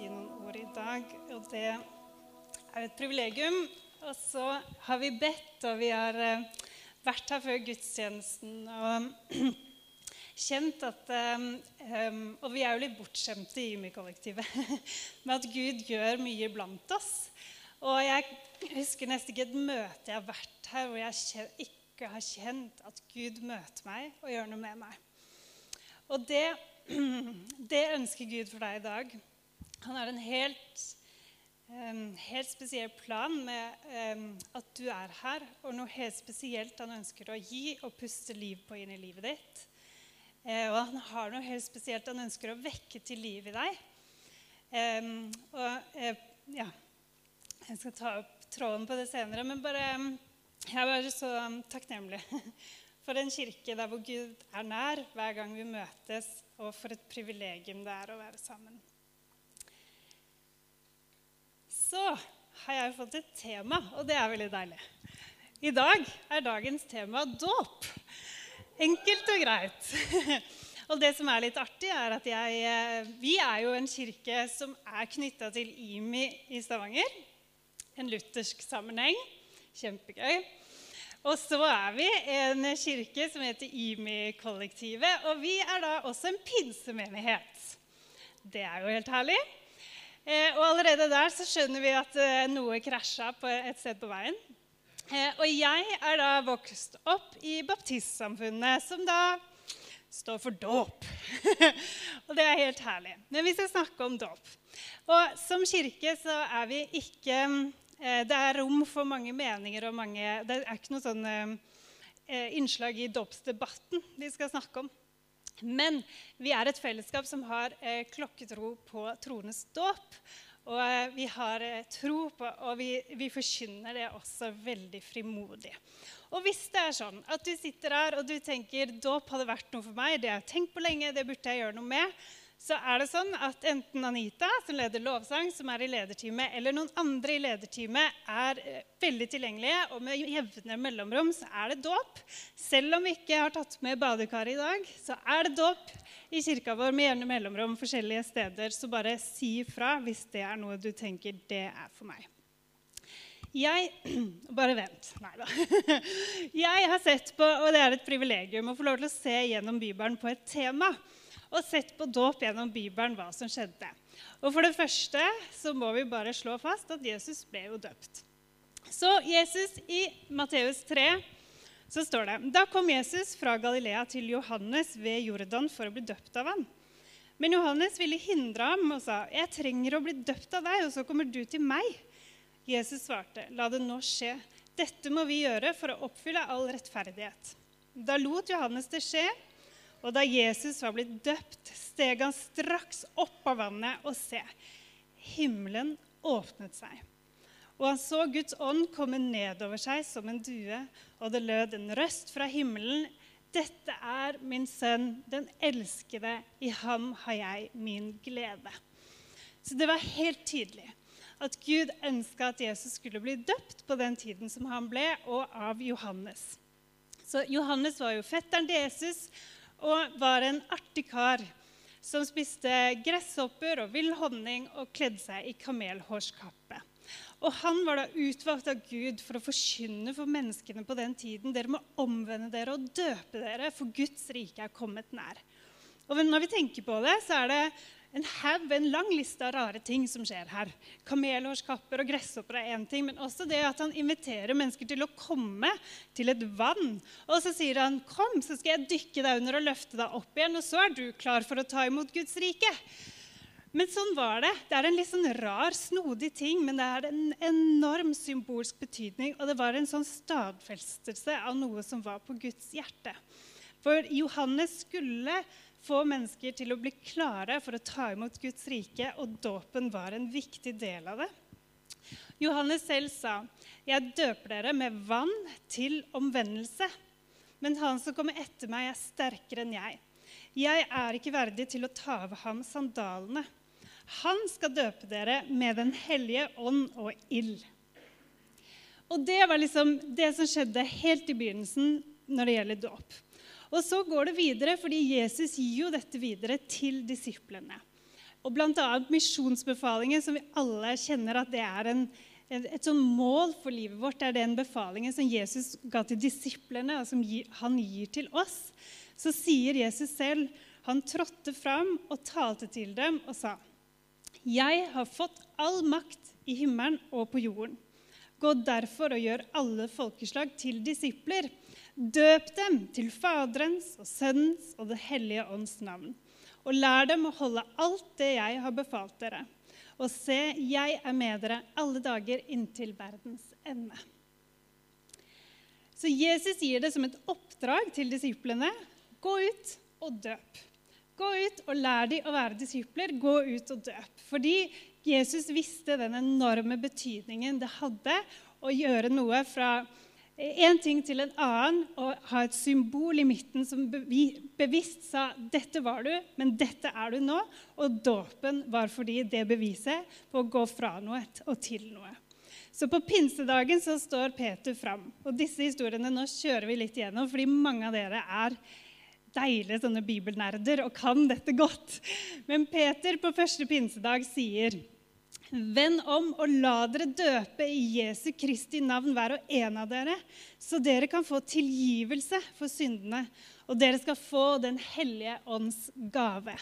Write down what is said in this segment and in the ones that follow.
si noen ord i dag. Og det er et privilegium. Og så har vi bedt, og vi har eh, vært her før gudstjenesten og kjent at um, Og vi er jo litt bortskjemte i Imi-kollektivet med at Gud gjør mye blant oss. Og jeg husker nesten ikke et møte jeg har vært her hvor jeg ikke har kjent at Gud møter meg og gjør noe med meg. Og det, det ønsker Gud for deg i dag. Han har en helt helt spesiell plan med at du er her, og noe helt spesielt han ønsker å gi og puste liv på inn i livet ditt. Eh, og han har noe helt spesielt han ønsker å vekke til liv i deg. og eh, ja, Jeg skal ta opp tråden på det senere, men bare, jeg er bare så takknemlig for en kirke der hvor Gud er nær hver gang vi møtes, og for et privilegium det er å være sammen så har jeg fått et tema, og det er veldig deilig. I dag er dagens tema dåp. Enkelt og greit. Og det som er litt artig, er at jeg, eh, vi er jo en kirke som er knytta til IMI i Stavanger. En luthersk sammenheng. Kjempegøy. Og så er vi en kirke som heter IMI-kollektivet. Og vi er da også en pinsemenighet. Det er jo helt herlig. Eh, og allerede der så skjønner vi at eh, noe krasja et sted på veien. Eh, og jeg er da vokst opp i baptistsamfunnet, som da står for dåp. og det er helt herlig. Men vi skal snakke om dåp. Og som kirke så er vi ikke Det er rom for mange meninger og mange Det er ikke noe sånn innslag i dåpsdebatten vi skal snakke om. Men vi er et fellesskap som har eh, klokketro på troenes dåp. Og eh, vi har eh, tro på, og vi, vi, forkynner det også veldig frimodig. Og hvis det er sånn at du sitter her og du tenker dåp hadde vært noe for meg, det har jeg tenkt på lenge, det burde jeg gjøre noe med, så er det sånn at enten Anita, som leder lovsang, som er i lederteamet, eller noen andre i lederteamet er eh, veldig tilgjengelige, og med jevne mellomrom så er det dåp. Selv om vi ikke har tatt med badekaret i dag, så er det dåp i kirka vår med jevne mellomrom forskjellige steder. Så bare si ifra hvis det er noe du tenker det er for meg. Jeg Bare vent. Nei da. Jeg har sett på, og det er et privilegium, å få lov til å se gjennom Bibelen på et tema og sett på dåp gjennom Bibelen hva som skjedde. Og For det første så må vi bare slå fast at Jesus ble jo døpt. Så Jesus i Matteus 3 så står det Da kom Jesus fra Galilea til Johannes ved Jordan for å bli døpt av ham. Men Johannes ville hindre ham og sa, 'Jeg trenger å bli døpt av deg, og så kommer du til meg.' Jesus svarte, 'La det nå skje. Dette må vi gjøre for å oppfylle all rettferdighet.' Da lot Johannes det skje, og da Jesus var blitt døpt, steg han straks opp av vannet, og se, himmelen åpnet seg. Og han så Guds ånd komme nedover seg som en due, og det lød en røst fra himmelen. Dette er min sønn, den elskede. I ham har jeg min glede. Så det var helt tydelig at Gud ønska at Jesus skulle bli døpt på den tiden som han ble, og av Johannes. Så Johannes var jo fetteren til Jesus, og var en artig kar som spiste gresshopper og vill honning og kledde seg i kamelhårskappe. Og Han var da utvalgt av Gud for å forkynne for menneskene på den tiden. Dere må omvende dere og døpe dere, for Guds rike er kommet nær. Og Når vi tenker på det, så er det en haug, en lang liste av rare ting som skjer her. Kamelhårskapper og gresshopper er én ting, men også det at han inviterer mennesker til å komme til et vann. Og så sier han, 'Kom, så skal jeg dykke deg under og løfte deg opp igjen.' Og så er du klar for å ta imot Guds rike. Men sånn var det. Det er en litt sånn rar, snodig ting, men det er en enorm symbolsk betydning. Og det var en sånn stadfestelse av noe som var på Guds hjerte. For Johannes skulle få mennesker til å bli klare for å ta imot Guds rike, og dåpen var en viktig del av det. Johannes selv sa, 'Jeg døper dere med vann til omvendelse.' 'Men han som kommer etter meg, er sterkere enn jeg.' 'Jeg er ikke verdig til å ta av ham sandalene.' 'Han skal døpe dere med Den hellige ånd og ild.' Og Det var liksom det som skjedde helt i begynnelsen når det gjelder dåp. Og så går det videre, fordi Jesus gir jo dette videre til disiplene. Og bl.a. misjonsbefalingen, som vi alle kjenner at det er en, et sånn mål for livet vårt. Det er den befalingen som Jesus ga til disiplene, og som han gir til oss. Så sier Jesus selv han trådte fram og talte til dem og sa.: Jeg har fått all makt i himmelen og på jorden. Gå derfor og gjør alle folkeslag til disipler. Døp dem til Faderens og Sønnens og Det hellige ånds navn. Og lær dem å holde alt det jeg har befalt dere. Og se, jeg er med dere alle dager inntil verdens ende. Så Jesus gir det som et oppdrag til disiplene. Gå ut og døp. Gå ut og lær dem å være disipler. Gå ut og døp. Fordi Jesus visste den enorme betydningen det hadde å gjøre noe fra én ting til en annen og ha et symbol i midten som bevisst sa 'Dette var du, men dette er du nå'. Og dåpen var fordi det beviset på å gå fra noe og til noe. Så på pinsedagen så står Peter fram. Og disse historiene nå kjører vi litt gjennom, fordi mange av dere er deilige sånne bibelnerder og kan dette godt. Men Peter på første pinsedag sier Vend om og la dere døpe i Jesu Kristi navn hver og en av dere, så dere kan få tilgivelse for syndene, og dere skal få Den hellige ånds gave.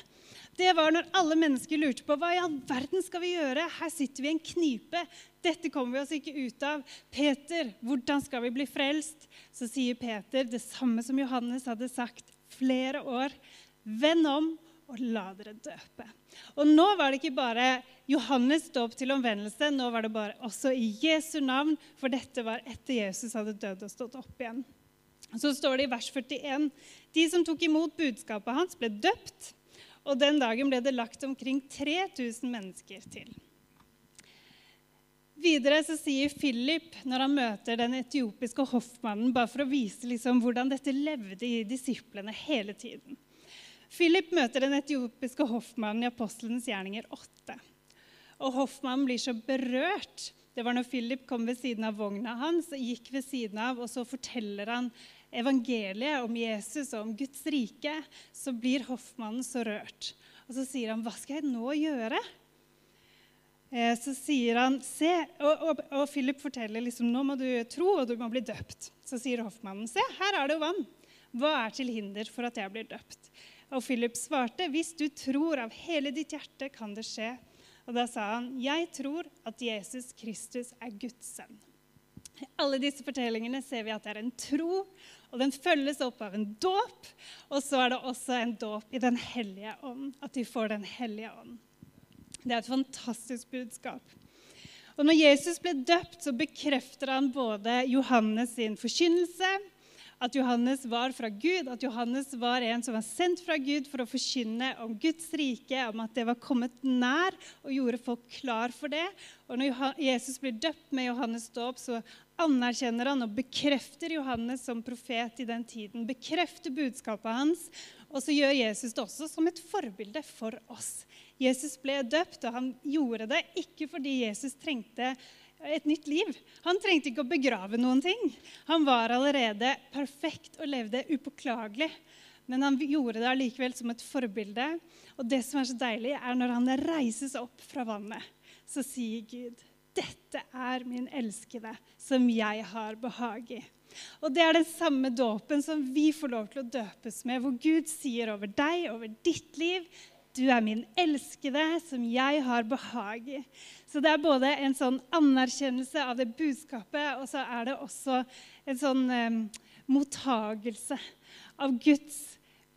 Det var når alle mennesker lurte på hva i all verden skal vi gjøre. Her sitter vi i en knipe. Dette kommer vi oss ikke ut av. Peter, hvordan skal vi bli frelst? Så sier Peter det samme som Johannes hadde sagt flere år. Vend om og la dere døpe. Og nå var det ikke bare Johannes dåp til omvendelse, nå var det bare også i Jesu navn, for dette var etter Jesus hadde dødd og stått opp igjen. Så står det i vers 41.: De som tok imot budskapet hans, ble døpt, og den dagen ble det lagt omkring 3000 mennesker til. Videre så sier Philip, når han møter den etiopiske hoffmannen, bare for å vise liksom hvordan dette levde i disiplene hele tiden Philip møter den etiopiske hoffmannen i apostlenes gjerninger 8. Og hoffmannen blir så berørt. Det var når Philip kom ved siden av vogna hans, og gikk ved siden av, og så forteller han evangeliet om Jesus og om Guds rike. Så blir hoffmannen så rørt. Og så sier han, 'Hva skal jeg nå gjøre?' Eh, så sier han se, og, og, og, Philip forteller liksom, nå må du tro, og du må bli døpt. Så sier hoffmannen se, her er det vann. Hva er til hinder for at jeg blir døpt? Og Philip svarte hvis du tror av hele ditt hjerte, kan det skje. Og da sa han jeg tror at Jesus Kristus er Guds sønn. I alle disse fortellingene ser vi at det er en tro, og den følges opp av en dåp. Og så er det også en dåp i Den hellige ånd, at de får Den hellige ånd. Det er et fantastisk budskap. Og når Jesus ble døpt, så bekrefter han både Johannes sin forkynnelse, at Johannes var fra Gud, at Johannes var en som var sendt fra Gud for å forkynne om Guds rike, om at det var kommet nær, og gjorde folk klar for det. Og når Jesus blir døpt med Johannes' dåp, så anerkjenner han og bekrefter Johannes som profet i den tiden. Bekrefter budskapet hans. Og så gjør Jesus det også som et forbilde for oss. Jesus ble døpt, og han gjorde det ikke fordi Jesus trengte et nytt liv. Han trengte ikke å begrave noen ting. Han var allerede perfekt og levde upåklagelig. Men han gjorde det allikevel som et forbilde. Og det som er så deilig, er når han reises opp fra vannet, så sier Gud, 'Dette er min elskede, som jeg har behag i'. Og Det er den samme dåpen som vi får lov til å døpes med, hvor Gud sier over deg, over ditt liv, du er min elskede, som jeg har behag i. Så det er både en sånn anerkjennelse av det budskapet, og så er det også en sånn eh, mottagelse av Guds,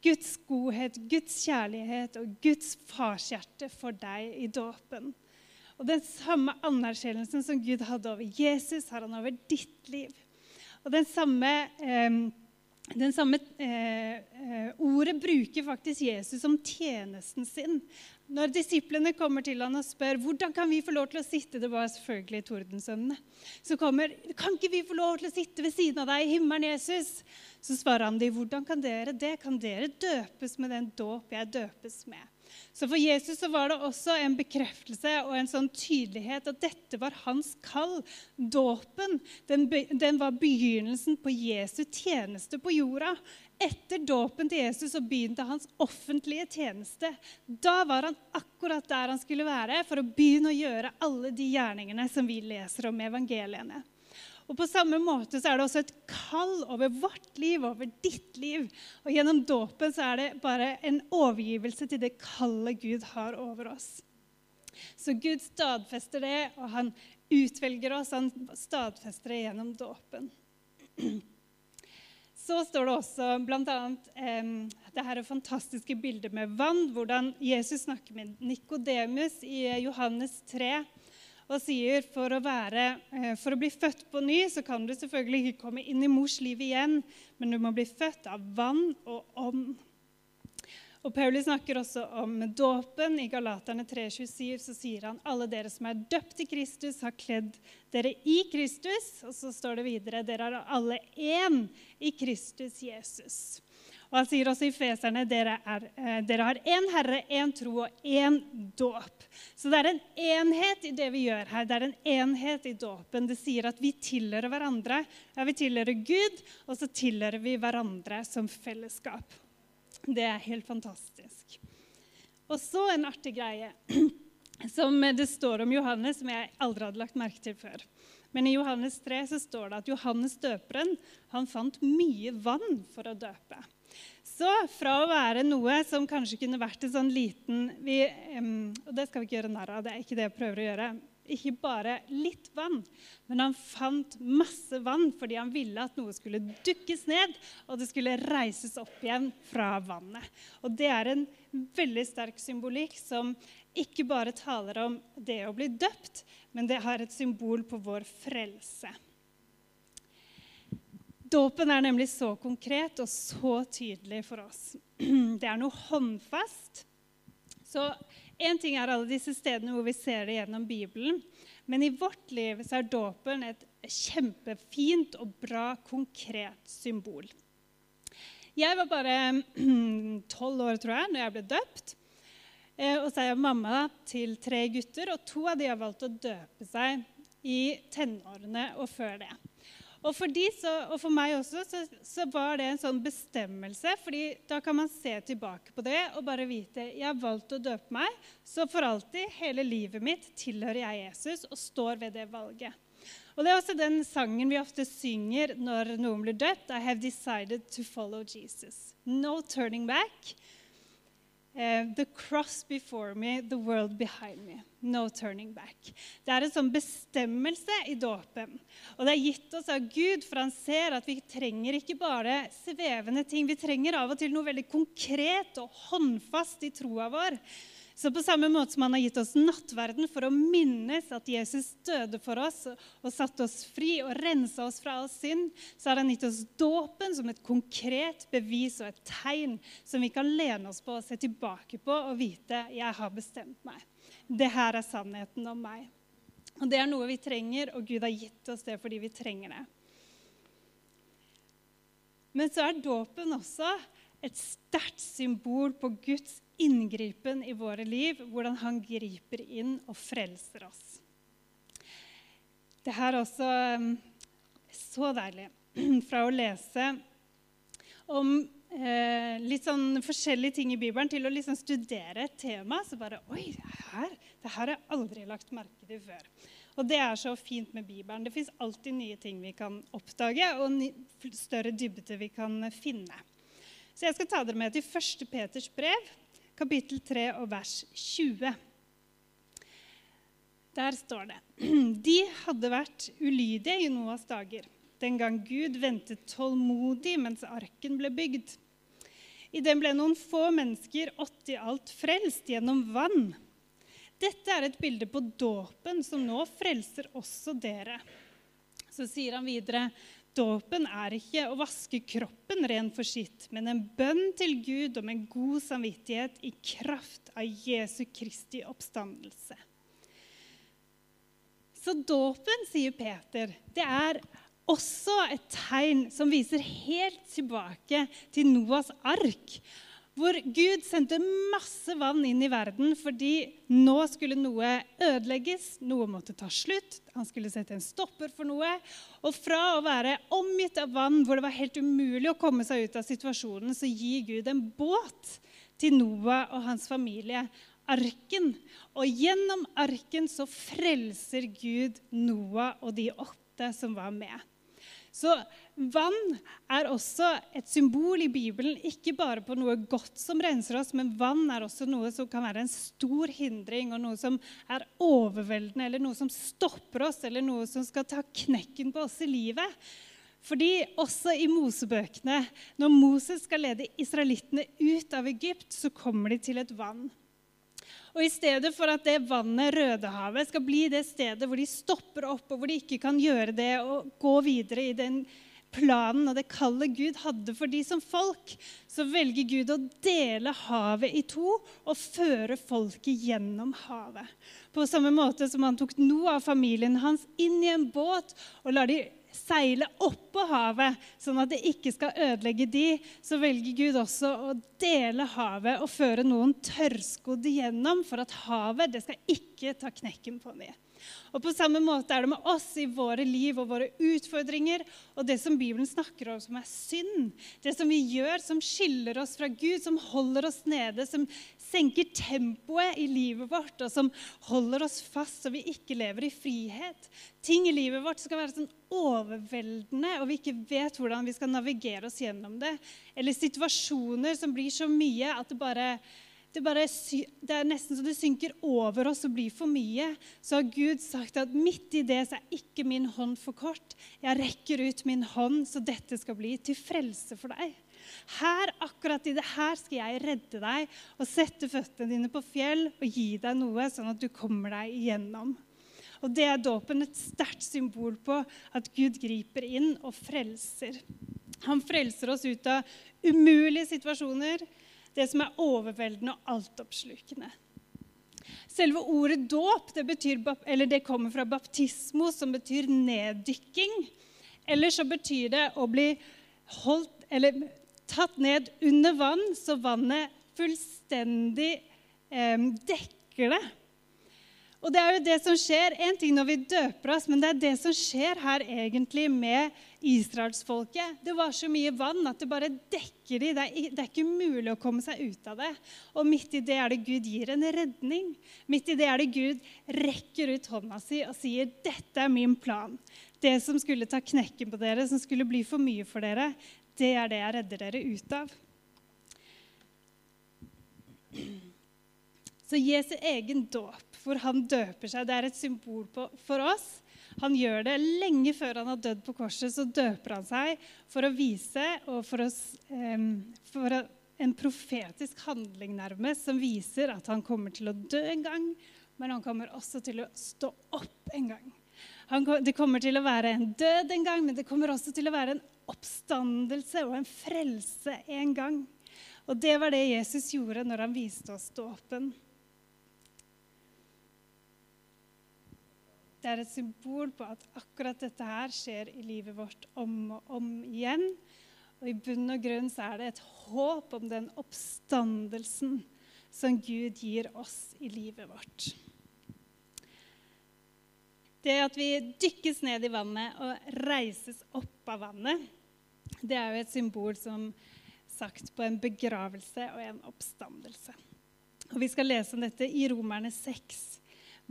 Guds godhet, Guds kjærlighet og Guds farshjerte for deg i dåpen. Og den samme anerkjennelsen som Gud hadde over Jesus, har han over ditt liv. Og den samme eh, den samme eh, eh, ordet bruker faktisk Jesus om tjenesten sin. Når disiplene kommer til han og spør hvordan kan vi få lov til å sitte det var selvfølgelig tordensønnene, så kommer kan ikke vi få lov til å sitte ved siden av deg i himmelen, Jesus? Så svarer han de, hvordan kan dere det? Kan dere døpes med den dåp jeg døpes med? Så for Jesus så var det også en bekreftelse og en sånn tydelighet at dette var hans kall. Dåpen den, den var begynnelsen på Jesu tjeneste på jorda. Etter dåpen til Jesus så begynte hans offentlige tjeneste. Da var han akkurat der han skulle være for å begynne å gjøre alle de gjerningene som vi leser om i evangeliene. Og På samme måte så er det også et kall over vårt liv, over ditt liv. Og Gjennom dåpen så er det bare en overgivelse til det kallet Gud har over oss. Så Gud stadfester det, og han utvelger oss. Han stadfester det gjennom dåpen. Så står det også bl.a. Eh, det her fantastiske bildet med vann, hvordan Jesus snakker med Nikodemus i Johannes 3 og sier for å, være, eh, for å bli født på ny så kan du selvfølgelig ikke komme inn i mors liv igjen, men du må bli født av vann og ånd. Og Paulus snakker også om dåpen. I Galaterne 3,27 så sier han alle dere som er døpt i Kristus, har kledd dere i Kristus. Og så står det videre dere er alle én i Kristus Jesus. Og Han sier også i Feserne dere, er, eh, dere har én Herre, én tro og én dåp. Så det er en enhet i det vi gjør her. Det er en enhet i dåpen. Det sier at vi tilhører hverandre. Ja, Vi tilhører Gud, og så tilhører vi hverandre som fellesskap. Det er helt fantastisk. Og så en artig greie som det står om Johannes, som jeg aldri hadde lagt merke til før. Men i Johannes 3 så står det at Johannes døperen han fant mye vann for å døpe. Så fra å være noe som kanskje kunne vært en sånn liten vi, Og det skal vi ikke gjøre narr av, det er ikke det jeg prøver å gjøre. Ikke bare litt vann, men han fant masse vann fordi han ville at noe skulle dukkes ned, og det skulle reises opp igjen fra vannet. Og det er en veldig sterk symbolikk som ikke bare taler om det å bli døpt, men det har et symbol på vår frelse. Dåpen er nemlig så konkret og så tydelig for oss. Det er noe håndfast. Så Én ting er alle disse stedene hvor vi ser det gjennom Bibelen. Men i vårt liv så er dåpen et kjempefint og bra, konkret symbol. Jeg var bare tolv år, tror jeg, når jeg ble døpt. Eh, og så er jeg mamma til tre gutter, og to av de har valgt å døpe seg i tenårene og før det. Og for, de så, og for meg også så, så, var det en sånn bestemmelse. fordi da kan man se tilbake på det og bare vite jeg har valgt å døpe meg, så for alltid, hele livet mitt, tilhører jeg Jesus og står ved det valget. Og Det er også den sangen vi ofte synger når noen blir døpt. I have decided to follow Jesus. No turning back. Uh, the cross before me, the world behind me. No turning back. Det er en sånn bestemmelse i dåpen. Og det er gitt oss av Gud, for han ser at vi trenger ikke bare svevende ting. Vi trenger av og til noe veldig konkret og håndfast i troa vår. Så på samme måte som han har gitt oss nattverden for å minnes at Jesus døde for oss og satte oss fri og rensa oss fra all synd, så har han gitt oss dåpen som et konkret bevis og et tegn som vi kan lene oss på og se tilbake på og vite jeg har bestemt meg. Det her er sannheten om meg. Og Det er noe vi trenger, og Gud har gitt oss det fordi vi trenger det. Men så er dåpen også et sterkt symbol på Guds inngripen i våre liv, hvordan han griper inn og frelser oss. Det her er også um, så deilig fra å lese om eh, litt sånn forskjellige ting i Bibelen til å liksom studere et tema. Så bare Oi, her, det her har jeg aldri lagt merke til før. Og det er så fint med Bibelen. Det fins alltid nye ting vi kan oppdage, og større dybde vi kan finne. Så jeg skal ta dere med til 1. Peters brev, kapittel 3 og vers 20. Der står det De hadde vært ulydige i Noas dager, den gang Gud ventet tålmodig mens arken ble bygd. I den ble noen få mennesker, åtte i alt, frelst gjennom vann. Dette er et bilde på dåpen, som nå frelser også dere. Så sier han videre Dåpen er ikke å vaske kroppen ren for sitt, men en bønn til Gud om en god samvittighet i kraft av Jesu Kristi oppstandelse. Så dåpen, sier Peter, det er også et tegn som viser helt tilbake til Noas ark, hvor Gud sendte masse vann inn i verden fordi nå skulle noe ødelegges, noe måtte ta slutt, han skulle sette en stopper for noe. Og fra å være omgitt av vann hvor det var helt umulig å komme seg ut av situasjonen, så gir Gud en båt til Noah og hans familie. Arken. Og gjennom arken så frelser Gud Noah og de åtte som var med. Så vann er også et symbol i Bibelen, ikke bare på noe godt som renser oss, men vann er også noe som kan være en stor hindring, og noe som er overveldende, eller noe som stopper oss, eller noe som skal ta knekken på oss i livet. Fordi også i Mosebøkene, når Moses skal lede israelittene ut av Egypt, så kommer de til et vann. Og I stedet for at det vannet, Rødehavet, skal bli det stedet hvor de stopper opp, og hvor de ikke kan gjøre det og gå videre i den planen og det kallet Gud hadde for de som folk, så velger Gud å dele havet i to og føre folket gjennom havet. På samme måte som han tok noe av familien hans inn i en båt og lar de seile oppå havet, sånn at det ikke skal ødelegge de, så velger Gud også å dele havet og føre noen tørrskodd gjennom for at havet det skal ikke ta knekken på dem. Og På samme måte er det med oss i våre liv og våre utfordringer og det som Bibelen snakker om som er synd. Det som vi gjør som skiller oss fra Gud, som holder oss nede, som senker tempoet i livet vårt, og som holder oss fast så vi ikke lever i frihet. Ting i livet vårt skal være sånn overveldende, og vi ikke vet hvordan vi skal navigere oss gjennom det. Eller situasjoner som blir så mye at det bare det, bare, det, er nesten så det synker over oss og blir for mye. Så har Gud sagt at midt i det så er ikke min hånd for kort. Jeg rekker ut min hånd, så dette skal bli til frelse for deg. Her, akkurat i det her skal jeg redde deg og sette føttene dine på fjell og gi deg noe, sånn at du kommer deg igjennom. Og Det er dåpen et sterkt symbol på at Gud griper inn og frelser. Han frelser oss ut av umulige situasjoner, det som er overveldende og altoppslukende. Selve ordet dåp det, betyr, det kommer fra baptismo, som betyr neddykking. Eller så betyr det å bli holdt, eller tatt ned under vann, så vannet fullstendig eh, dekker det. Og det er jo det som skjer en ting når vi døper oss, men det er det som skjer her egentlig med israelsfolket. Det var så mye vann at det bare dekker de. Det er ikke mulig å komme seg ut av det. Og midt i det er det Gud gir en redning. Midt i det er det Gud rekker ut hånda si og sier, 'Dette er min plan'. Det som skulle ta knekken på dere, som skulle bli for mye for dere, det er det jeg redder dere ut av. Så Jesu egen dåp, hvor han døper seg, det er et symbol på, for oss. Han gjør det lenge før han har dødd på korset. Så døper han seg for å vise og for, oss, for en profetisk handling nærmest, som viser at han kommer til å dø en gang, men han kommer også til å stå opp en gang. Han, det kommer til å være en død en gang, men det kommer også til å være en oppstandelse og en frelse en gang. Og det var det Jesus gjorde når han viste oss dåpen. Det er et symbol på at akkurat dette her skjer i livet vårt om og om igjen. Og i bunn og grunn så er det et håp om den oppstandelsen som Gud gir oss i livet vårt. Det at vi dykkes ned i vannet og reises opp av vannet, det er jo et symbol som sagt på en begravelse og en oppstandelse. Og Vi skal lese om dette i Romerne 6,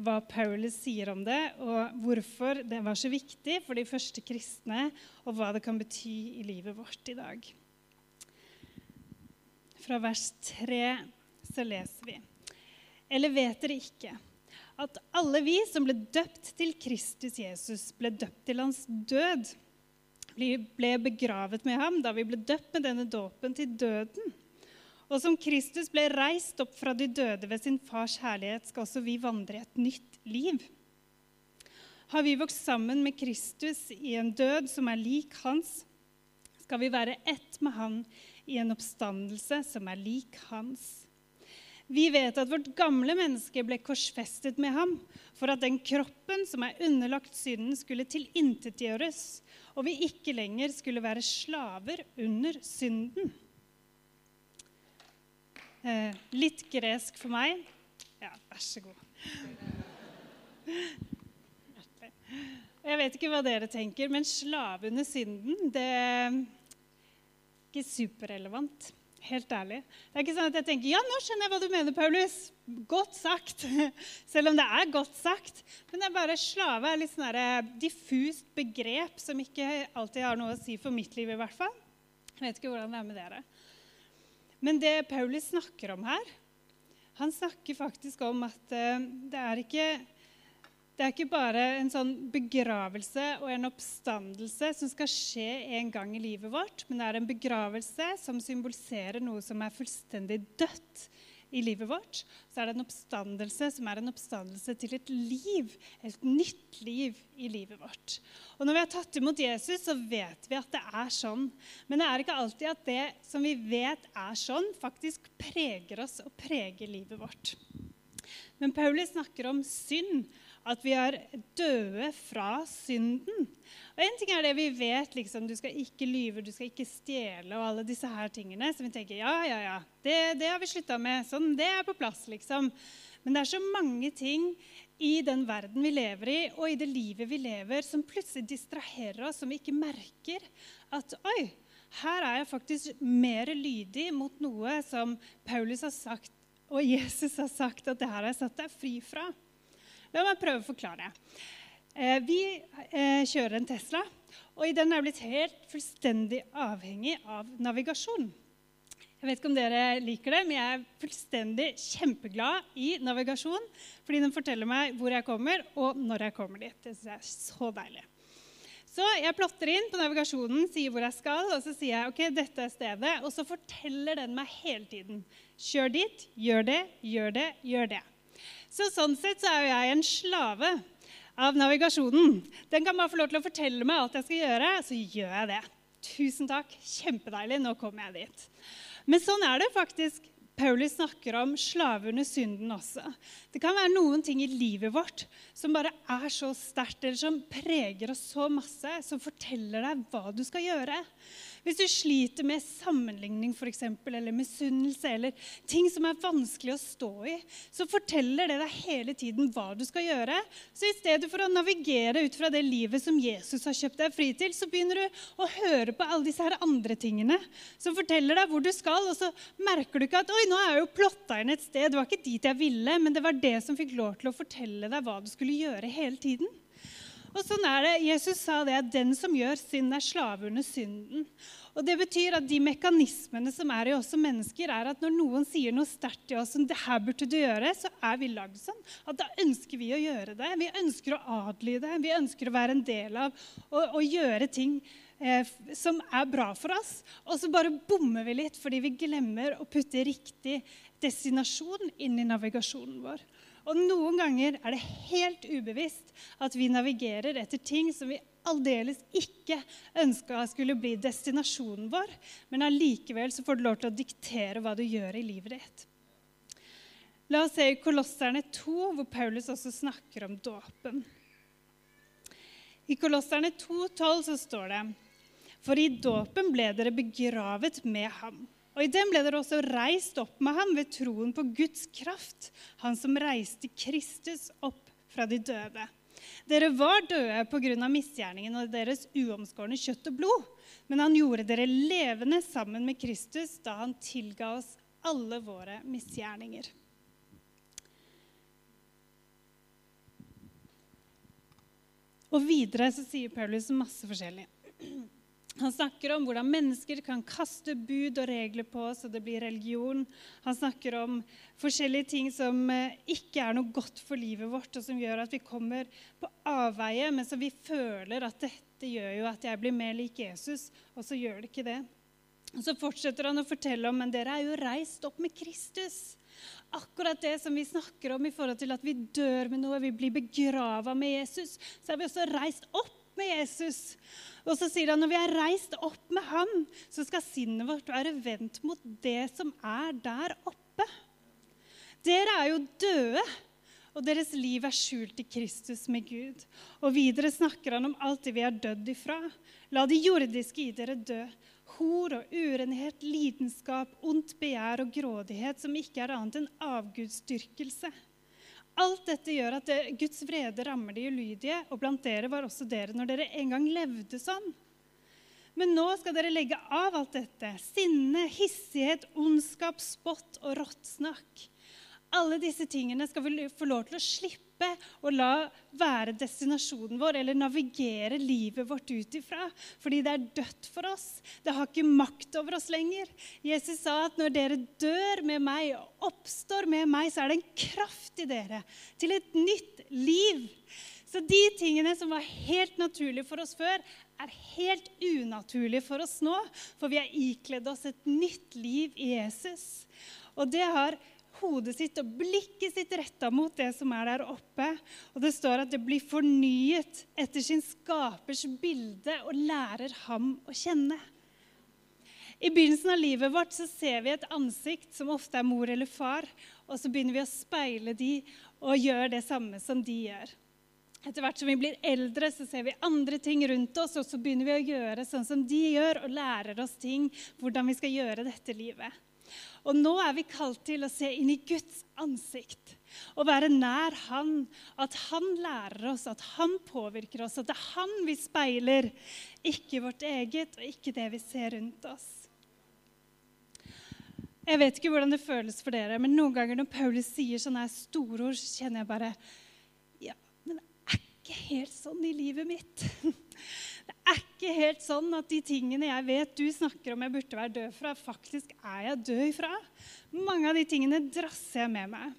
hva Paulus sier om det, og hvorfor det var så viktig for de første kristne, og hva det kan bety i livet vårt i dag. Fra vers 3 så leser vi. Eller vet dere ikke at alle vi som ble døpt til Kristus Jesus, ble døpt til hans død? Vi ble begravet med ham da vi ble døpt med denne dåpen til døden. Og som Kristus ble reist opp fra de døde ved sin fars herlighet, skal også vi vandre et nytt liv. Har vi vokst sammen med Kristus i en død som er lik hans, skal vi være ett med han i en oppstandelse som er lik hans. Vi vet at vårt gamle menneske ble korsfestet med ham for at den kroppen som er underlagt synden, skulle tilintetgjøres, og vi ikke lenger skulle være slaver under synden. Eh, litt gresk for meg. Ja, vær så god. Jeg vet ikke hva dere tenker, men slave under synden, det er ikke superrelevant. Helt ærlig. Det er ikke sånn at jeg tenker ja, nå skjønner jeg hva du mener, Paulus. Godt sagt. Selv om det er godt sagt. Men det er bare slave er litt sånn eh, diffust begrep som ikke alltid har noe å si for mitt liv, i hvert fall. Jeg vet ikke hvordan det er med dere. Men det Paulus snakker om her, han snakker faktisk om at eh, det er ikke det er ikke bare en sånn begravelse og en oppstandelse som skal skje en gang i livet vårt, men det er en begravelse som symboliserer noe som er fullstendig dødt i livet vårt. Så er det en oppstandelse som er en oppstandelse til et liv, et nytt liv i livet vårt. Og Når vi har tatt imot Jesus, så vet vi at det er sånn. Men det er ikke alltid at det som vi vet er sånn, faktisk preger oss og preger livet vårt. Men Paulus snakker om synd at vi er døde fra synden. Og En ting er det vi vet, liksom, du skal ikke lyve, du skal ikke stjele og alle disse her tingene Så vi tenker ja, ja, ja, det, det har vi slutta med. Sånn, det er på plass, liksom. Men det er så mange ting i den verden vi lever i, og i det livet vi lever, som plutselig distraherer oss, som vi ikke merker at Oi, her er jeg faktisk mer lydig mot noe som Paulus har sagt, og Jesus har sagt at det her har jeg satt deg fri fra. La meg prøve å forklare. Eh, vi eh, kjører en Tesla, og den er blitt helt fullstendig avhengig av navigasjon. Jeg vet ikke om dere liker det, men jeg er fullstendig kjempeglad i navigasjon. Fordi den forteller meg hvor jeg kommer, og når jeg kommer dit. Det synes jeg er så deilig. Så jeg plotter inn på navigasjonen, sier hvor jeg skal, og så sier jeg ok, dette er stedet. Og så forteller den meg hele tiden. Kjør dit, gjør det, gjør det, gjør det. Så sånn sett så er jo jeg en slave av navigasjonen. Den kan bare få lov til å fortelle meg alt jeg skal gjøre, så gjør jeg det. Tusen takk. Kjempedeilig. Nå kommer jeg dit. Men sånn er det faktisk. Paulus snakker om slave under synden også. Det kan være noen ting i livet vårt som bare er så sterkt, eller som preger oss så masse, som forteller deg hva du skal gjøre. Hvis du sliter med sammenligning for eksempel, eller misunnelse eller ting som er vanskelig å stå i, så forteller det deg hele tiden hva du skal gjøre. Så i stedet for å navigere ut fra det livet som Jesus har kjøpt deg fri til, så begynner du å høre på alle disse her andre tingene som forteller deg hvor du skal, og så merker du ikke at oi, nå er jeg jo plotta inn et sted. Det var ikke dit jeg ville, men det var det som fikk lov til å fortelle deg hva du skulle gjøre hele tiden. Og sånn er det. Jesus sa det at den som gjør synd, er slave under synden. Og det betyr at De mekanismene som er i oss som mennesker, er at når noen sier noe sterkt til oss som det her burde du gjøre, så er vi lagd sånn. At da ønsker vi å gjøre det. Vi ønsker å adlyde. Vi ønsker å være en del av og, gjøre ting eh, som er bra for oss. Og så bare bommer vi litt fordi vi glemmer å putte riktig destinasjon inn i navigasjonen vår. Og noen ganger er det helt ubevisst at vi navigerer etter ting som vi aldeles ikke ønska skulle bli destinasjonen vår, men allikevel så får du lov til å diktere hva du gjør i livet ditt. La oss se i Kolosserne 2, hvor Paulus også snakker om dåpen. I Kolosserne 2,12 så står det For i dåpen ble dere begravet med ham og I den ble dere også reist opp med ham ved troen på Guds kraft, han som reiste Kristus opp fra de døde. Dere var døde pga. misgjerningen og deres uomskårne kjøtt og blod. Men han gjorde dere levende sammen med Kristus da han tilga oss alle våre misgjerninger. Og videre så sier Paulus masse forskjellig. Han snakker om hvordan mennesker kan kaste bud og regler på oss, og det blir religion. Han snakker om forskjellige ting som eh, ikke er noe godt for livet vårt, og som gjør at vi kommer på avveie, men som vi føler at dette gjør jo at jeg blir mer lik Jesus, og så gjør det ikke det. Og Så fortsetter han å fortelle om men dere er jo reist opp med Kristus. Akkurat det som vi snakker om i forhold til at vi dør med noe, vi blir begrava med Jesus, så er vi også reist opp med Jesus. Og så sier han når vi er reist opp med ham, så skal sinnet vårt være vendt mot det som er der oppe. Dere er jo døde, og deres liv er skjult i Kristus med Gud. Og videre snakker han om alt det vi er dødd ifra. La de jordiske i dere dø. hor og urenhet, lidenskap, ondt begjær og grådighet, som ikke er annet enn avgudsdyrkelse. Alt dette gjør at det, Guds vrede rammer de ulydige, og blant dere var også dere når dere en gang levde sånn. Men nå skal dere legge av alt dette. Sinne, hissighet, ondskap, spott og råttsnakk. Alle disse tingene skal vi få lov til å slippe å la være destinasjonen vår eller navigere livet vårt ut ifra. Fordi det er dødt for oss. Det har ikke makt over oss lenger. Jesus sa at når dere dør med meg og oppstår med meg, så er det en kraft i dere til et nytt liv. Så de tingene som var helt naturlige for oss før, er helt unaturlige for oss nå. For vi har ikledd oss et nytt liv i Jesus. Og det har hodet sitt og blikket sitt retta mot det som er der oppe. Og det står at det blir fornyet etter sin skapers bilde og lærer ham å kjenne. I begynnelsen av livet vårt så ser vi et ansikt som ofte er mor eller far, og så begynner vi å speile de og gjøre det samme som de gjør. Etter hvert som vi blir eldre, så ser vi andre ting rundt oss, og så begynner vi å gjøre sånn som de gjør, og lærer oss ting hvordan vi skal gjøre dette livet. Og nå er vi kalt til å se inn i Guds ansikt og være nær Han. At Han lærer oss, at Han påvirker oss, at det er Han vi speiler, ikke vårt eget og ikke det vi ser rundt oss. Jeg vet ikke hvordan det føles for dere, men noen ganger når Paulus sier sånne store ord, så kjenner jeg bare Ja, men det er ikke helt sånn i livet mitt. Ikke helt sånn at de tingene jeg vet du snakker om jeg burde være død fra, faktisk er jeg død ifra. Mange av de tingene drasser jeg med meg.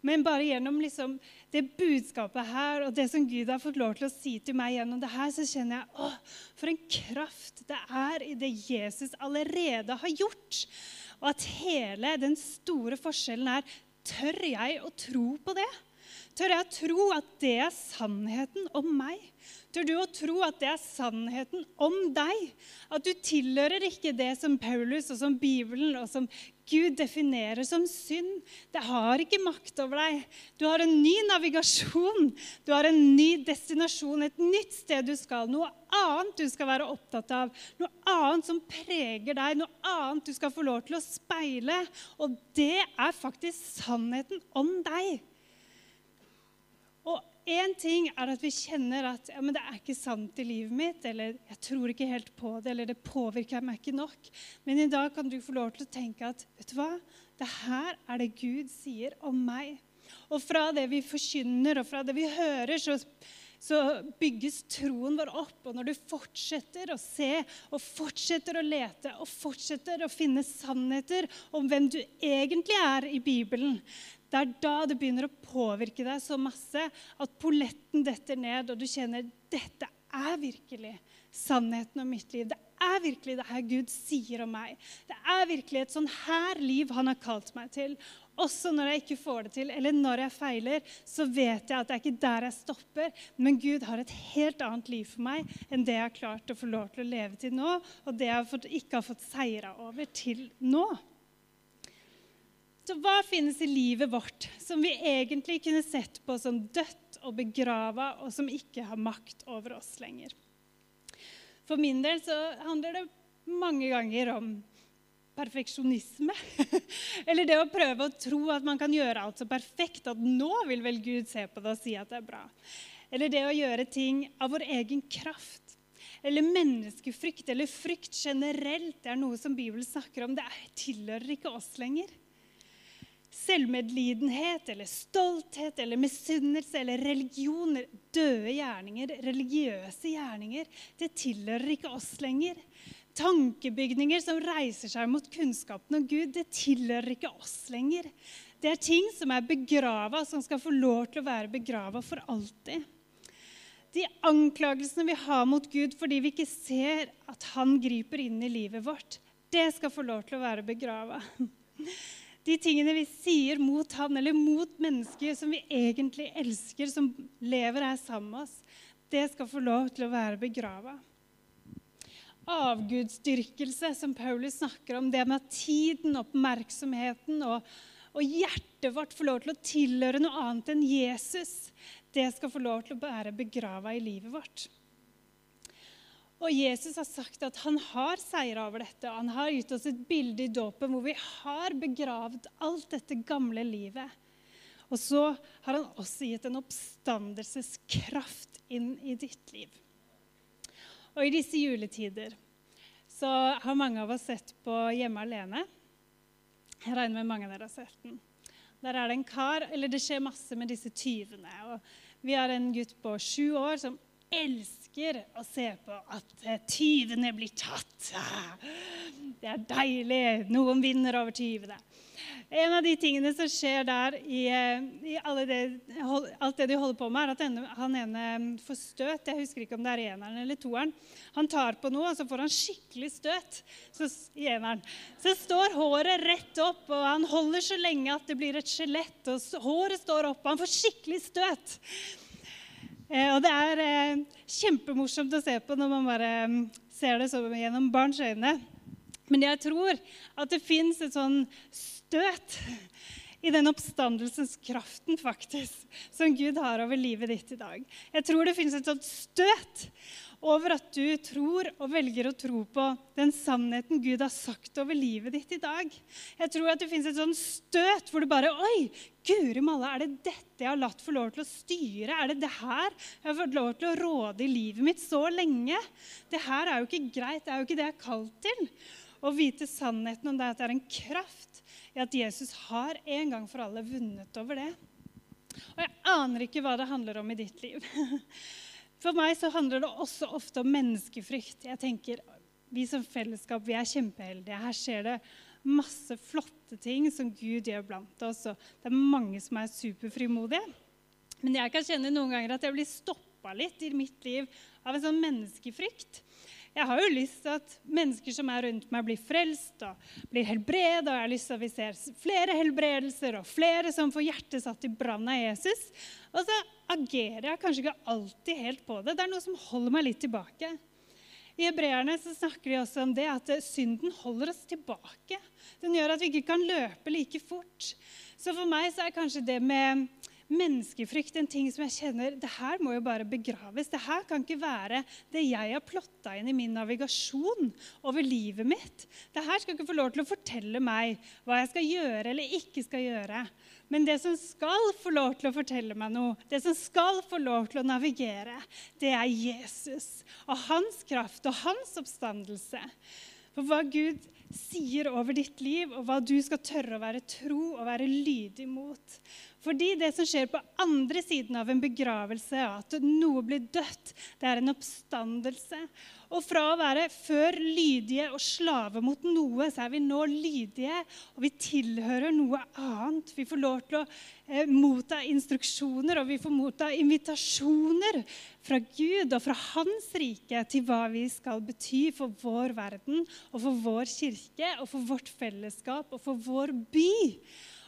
Men bare gjennom liksom det budskapet her og det som Gud har fått lov til å si til meg gjennom det her, så kjenner jeg åh, for en kraft det er i det Jesus allerede har gjort. Og at hele den store forskjellen er tør jeg å tro på det? Tør jeg å tro at det er sannheten om meg? Tør du å tro at det er sannheten om deg? At du tilhører ikke det som Paulus og som Bibelen og som Gud definerer som synd. Det har ikke makt over deg. Du har en ny navigasjon. Du har en ny destinasjon, et nytt sted du skal. Noe annet du skal være opptatt av. Noe annet som preger deg. Noe annet du skal få lov til å speile. Og det er faktisk sannheten om deg. Én ting er at vi kjenner at ja, det er ikke sant i livet mitt, eller jeg tror ikke helt på det, eller det påvirker meg ikke nok. Men i dag kan du få lov til å tenke at vet du hva? Det her er det Gud sier om meg. Og fra det vi forkynner, og fra det vi hører, så, så bygges troen vår opp. Og når du fortsetter å se og fortsetter å lete og fortsetter å finne sannheter om hvem du egentlig er i Bibelen, det er da det begynner å påvirke deg så masse at polletten detter ned, og du kjenner dette er virkelig sannheten om mitt liv. Det er virkelig det her Gud sier om meg. Det er virkelig et sånn her liv han har kalt meg til. Også når jeg ikke får det til, eller når jeg feiler, så vet jeg at det er ikke der jeg stopper. Men Gud har et helt annet liv for meg enn det jeg har klart å få lov til å leve til nå, og det jeg ikke har fått seira over til nå. Så hva finnes i livet vårt som vi egentlig kunne sett på som dødt og begrava, og som ikke har makt over oss lenger? For min del så handler det mange ganger om perfeksjonisme. Eller det å prøve å tro at man kan gjøre alt så perfekt at nå vil vel Gud se på det og si at det er bra. Eller det å gjøre ting av vår egen kraft. Eller menneskefrykt eller frykt generelt. Det er noe som Bibelen snakker om. Det tilhører ikke oss lenger selvmedlidenhet eller stolthet eller misunnelse eller religioner, døde gjerninger, religiøse gjerninger, det tilhører ikke oss lenger. Tankebygninger som reiser seg mot kunnskapen om Gud, det tilhører ikke oss lenger. Det er ting som er begrava, som skal få lov til å være begrava for alltid. De anklagelsene vi har mot Gud fordi vi ikke ser at han griper inn i livet vårt, det skal få lov til å være begrava de tingene vi sier mot han eller mot mennesker som vi egentlig elsker, som lever her sammen med oss, det skal få lov til å være begrava. Avgudsdyrkelse, som Paulus snakker om, det med at tiden, oppmerksomheten og, og hjertet vårt får lov til å tilhøre noe annet enn Jesus, det skal få lov til å være begrava i livet vårt. Og Jesus har sagt at han har seira over dette. og Han har gitt oss et bilde i dåpen hvor vi har begravd alt dette gamle livet. Og så har han også gitt en oppstandelseskraft inn i ditt liv. Og i disse juletider så har mange av oss sett på Hjemme alene. Jeg regner med mange av dere har sett den. Der er det en kar, eller Det skjer masse med disse tyvene. og Vi har en gutt på sju år som elsker å se på at eh, tyvene blir tatt. Det er deilig. Noen vinner over tyvene. En av de tingene som skjer der i, eh, i det, alt det de holder på med, er at han ene får støt. Jeg husker ikke om det er eneren eller toeren. Han tar på noe, og så får han skikkelig støt så, i eneren. Så står håret rett opp, og han holder så lenge at det blir et skjelett. Og håret står opp, og han får skikkelig støt. Eh, og det er eh, kjempemorsomt å se på når man bare mm, ser det gjennom barns øyne. Men jeg tror at det fins et sånn støt i den oppstandelseskraften faktisk, som Gud har over livet ditt i dag. Jeg tror det fins et sånt støt over at du tror og velger å tro på den sannheten Gud har sagt over livet ditt i dag. Jeg tror at det fins et sånn støt hvor du bare Oi, guri malla, er det dette jeg har latt få lov til å styre? Er det det her jeg har fått lov til å råde i livet mitt så lenge? Det her er jo ikke greit. Det er jo ikke det jeg er kalt til. Å vite sannheten om det, at det er en kraft i at Jesus har en gang for alle vunnet over det. Og jeg aner ikke hva det handler om i ditt liv. For meg så handler det også ofte om menneskefrykt. Jeg tenker, Vi som fellesskap vi er kjempeheldige. Her skjer det masse flotte ting som Gud gjør blant oss. og Det er mange som er superfrimodige. Men jeg kan kjenne noen ganger at jeg blir stoppa litt i mitt liv av en sånn menneskefrykt. Jeg har jo lyst til at mennesker som er rundt meg, blir frelst og blir helbredet. Og jeg har lyst til at vi ser flere helbredelser og flere som får hjertet satt i brann av Jesus. Og så agerer jeg kanskje ikke alltid helt på det. Det er noe som holder meg litt tilbake. I Hebreerne snakker de også om det at synden holder oss tilbake. Den gjør at vi ikke kan løpe like fort. Så for meg så er kanskje det med menneskefrykt en ting som jeg kjenner det her må jo bare begraves. Det her kan ikke være det jeg har plotta inn i min navigasjon over livet mitt. Det her skal ikke få lov til å fortelle meg hva jeg skal gjøre eller ikke skal gjøre. Men det som skal få lov til å fortelle meg noe, det som skal få lov til å navigere, det er Jesus og hans kraft og hans oppstandelse. For hva Gud sier over ditt liv, og hva du skal tørre å være tro og være lydig mot. Fordi det som skjer på andre siden av en begravelse, at noe blir dødt, det er en oppstandelse. Og fra å være før lydige og slave mot noe, så er vi nå lydige, og vi tilhører noe annet. Vi får lov til å eh, motta instruksjoner, og vi får motta invitasjoner fra Gud og fra Hans rike til hva vi skal bety for vår verden og for vår kirke og for vårt fellesskap og for vår by.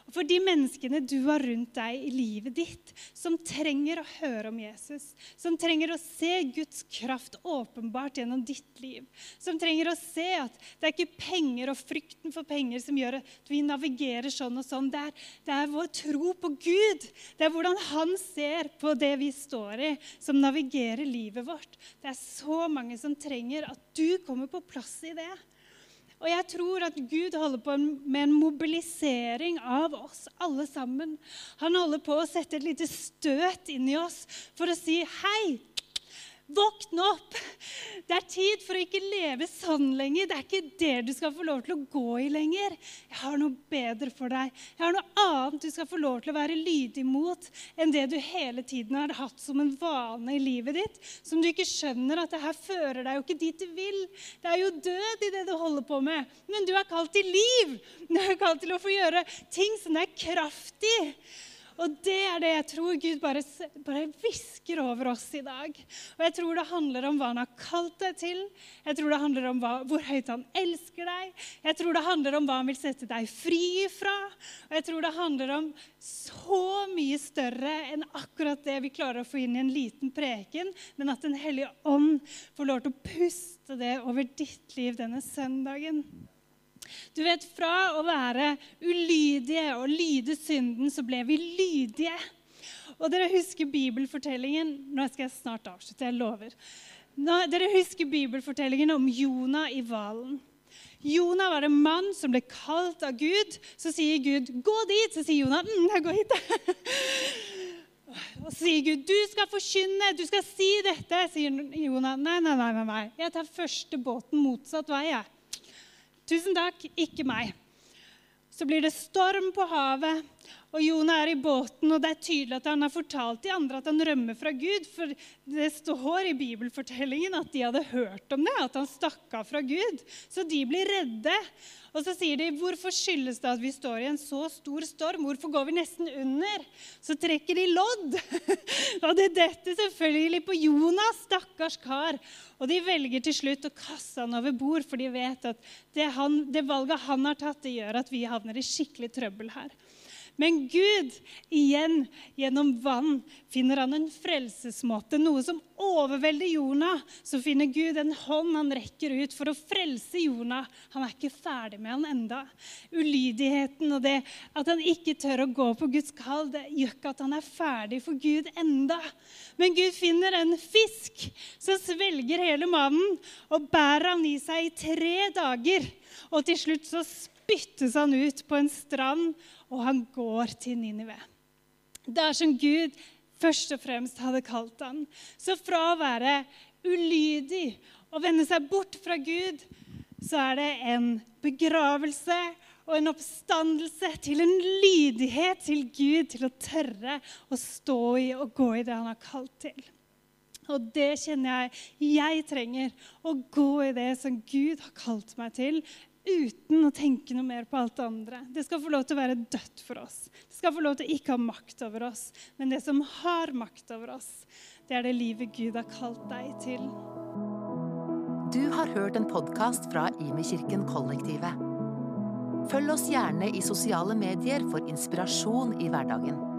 Og for de menneskene du har rundt deg i livet ditt, som trenger å høre om Jesus, som trenger å se Guds kraft åpenbart gjennom ditt liv, som trenger å se at det er ikke penger og frykten for penger som gjør at vi navigerer sånn og sånn. Det er, det er vår tro på Gud. Det er hvordan Han ser på det vi står i, som navigerer livet vårt. Det er så mange som trenger at du kommer på plass i det. Og jeg tror at Gud holder på med en mobilisering av oss alle sammen. Han holder på å sette et lite støt inn i oss for å si hei. Våkne opp! Det er tid for å ikke leve sånn lenger. Det er ikke det du skal få lov til å gå i lenger. Jeg har noe bedre for deg. Jeg har noe annet du skal få lov til å være lydig mot enn det du hele tiden har hatt som en vane i livet ditt, som du ikke skjønner at det her fører deg jo ikke dit du vil. Det er jo død i det du holder på med. Men du er kalt til liv. Du er kalt til å få gjøre ting som det er kraft i. Og det er det jeg tror Gud bare, bare hvisker over oss i dag. Og jeg tror det handler om hva han har kalt deg til. Jeg tror det handler om hva, hvor høyt han elsker deg. Jeg tror det handler om hva han vil sette deg fri ifra. Og jeg tror det handler om så mye større enn akkurat det vi klarer å få inn i en liten preken, men at Den hellige ånd får lov til å puste det over ditt liv denne søndagen. Du vet, Fra å være ulydige og lyde synden, så ble vi lydige. Og dere husker bibelfortellingen Nå skal jeg snart avslutte, jeg lover. Nå, dere husker bibelfortellingen om Jonah i hvalen. Jonah var en mann som ble kalt av Gud. Så sier Gud, 'Gå dit.' Så sier Jonah, mm, 'Jeg går hit'. Og sier Gud, 'Du skal forkynne, du skal si dette.' Sier Jonah, nei, nei, nei, nei. Jeg tar første båten motsatt vei. jeg. Tusen takk, ikke meg. Så blir det storm på havet, og Jonah er i båten, og det er tydelig at han har fortalt de andre at han rømmer fra Gud. For det står i bibelfortellingen at de hadde hørt om det, at han stakk av fra Gud. Så de blir redde. Og så sier de, 'Hvorfor skyldes det at vi står i en så stor storm? Hvorfor går vi nesten under?' Så trekker de lodd. og det detter selvfølgelig på Jonas, stakkars kar. Og de velger til slutt å kaste han over bord, for de vet at det, han, det valget han har tatt, det gjør at vi havner i skikkelig trøbbel her. Men Gud, igjen gjennom vann, finner han en frelsesmåte. Noe som overvelder Jonah. Så finner Gud en hånd han rekker ut for å frelse Jonah. Han er ikke ferdig med han enda. Ulydigheten og det at han ikke tør å gå på Guds kall, det gjør ikke at han er ferdig for Gud enda. Men Gud finner en fisk som svelger hele mannen og bærer han i seg i tre dager. Og til slutt så spyttes han ut på en strand og han går til Ninive. Det er som Gud først og fremst hadde kalt han. Så fra å være ulydig og vende seg bort fra Gud, så er det en begravelse og en oppstandelse til en lydighet til Gud, til å tørre å stå i og gå i det han har kalt til. Og det kjenner jeg jeg trenger. Å gå i det som Gud har kalt meg til, uten å tenke noe mer på alt det andre. Det skal få lov til å være dødt for oss. Det skal få lov til å ikke ha makt over oss. Men det som har makt over oss, det er det livet Gud har kalt deg til. Du har hørt en podkast fra Imekirken Kollektivet. Følg oss gjerne i sosiale medier for inspirasjon i hverdagen.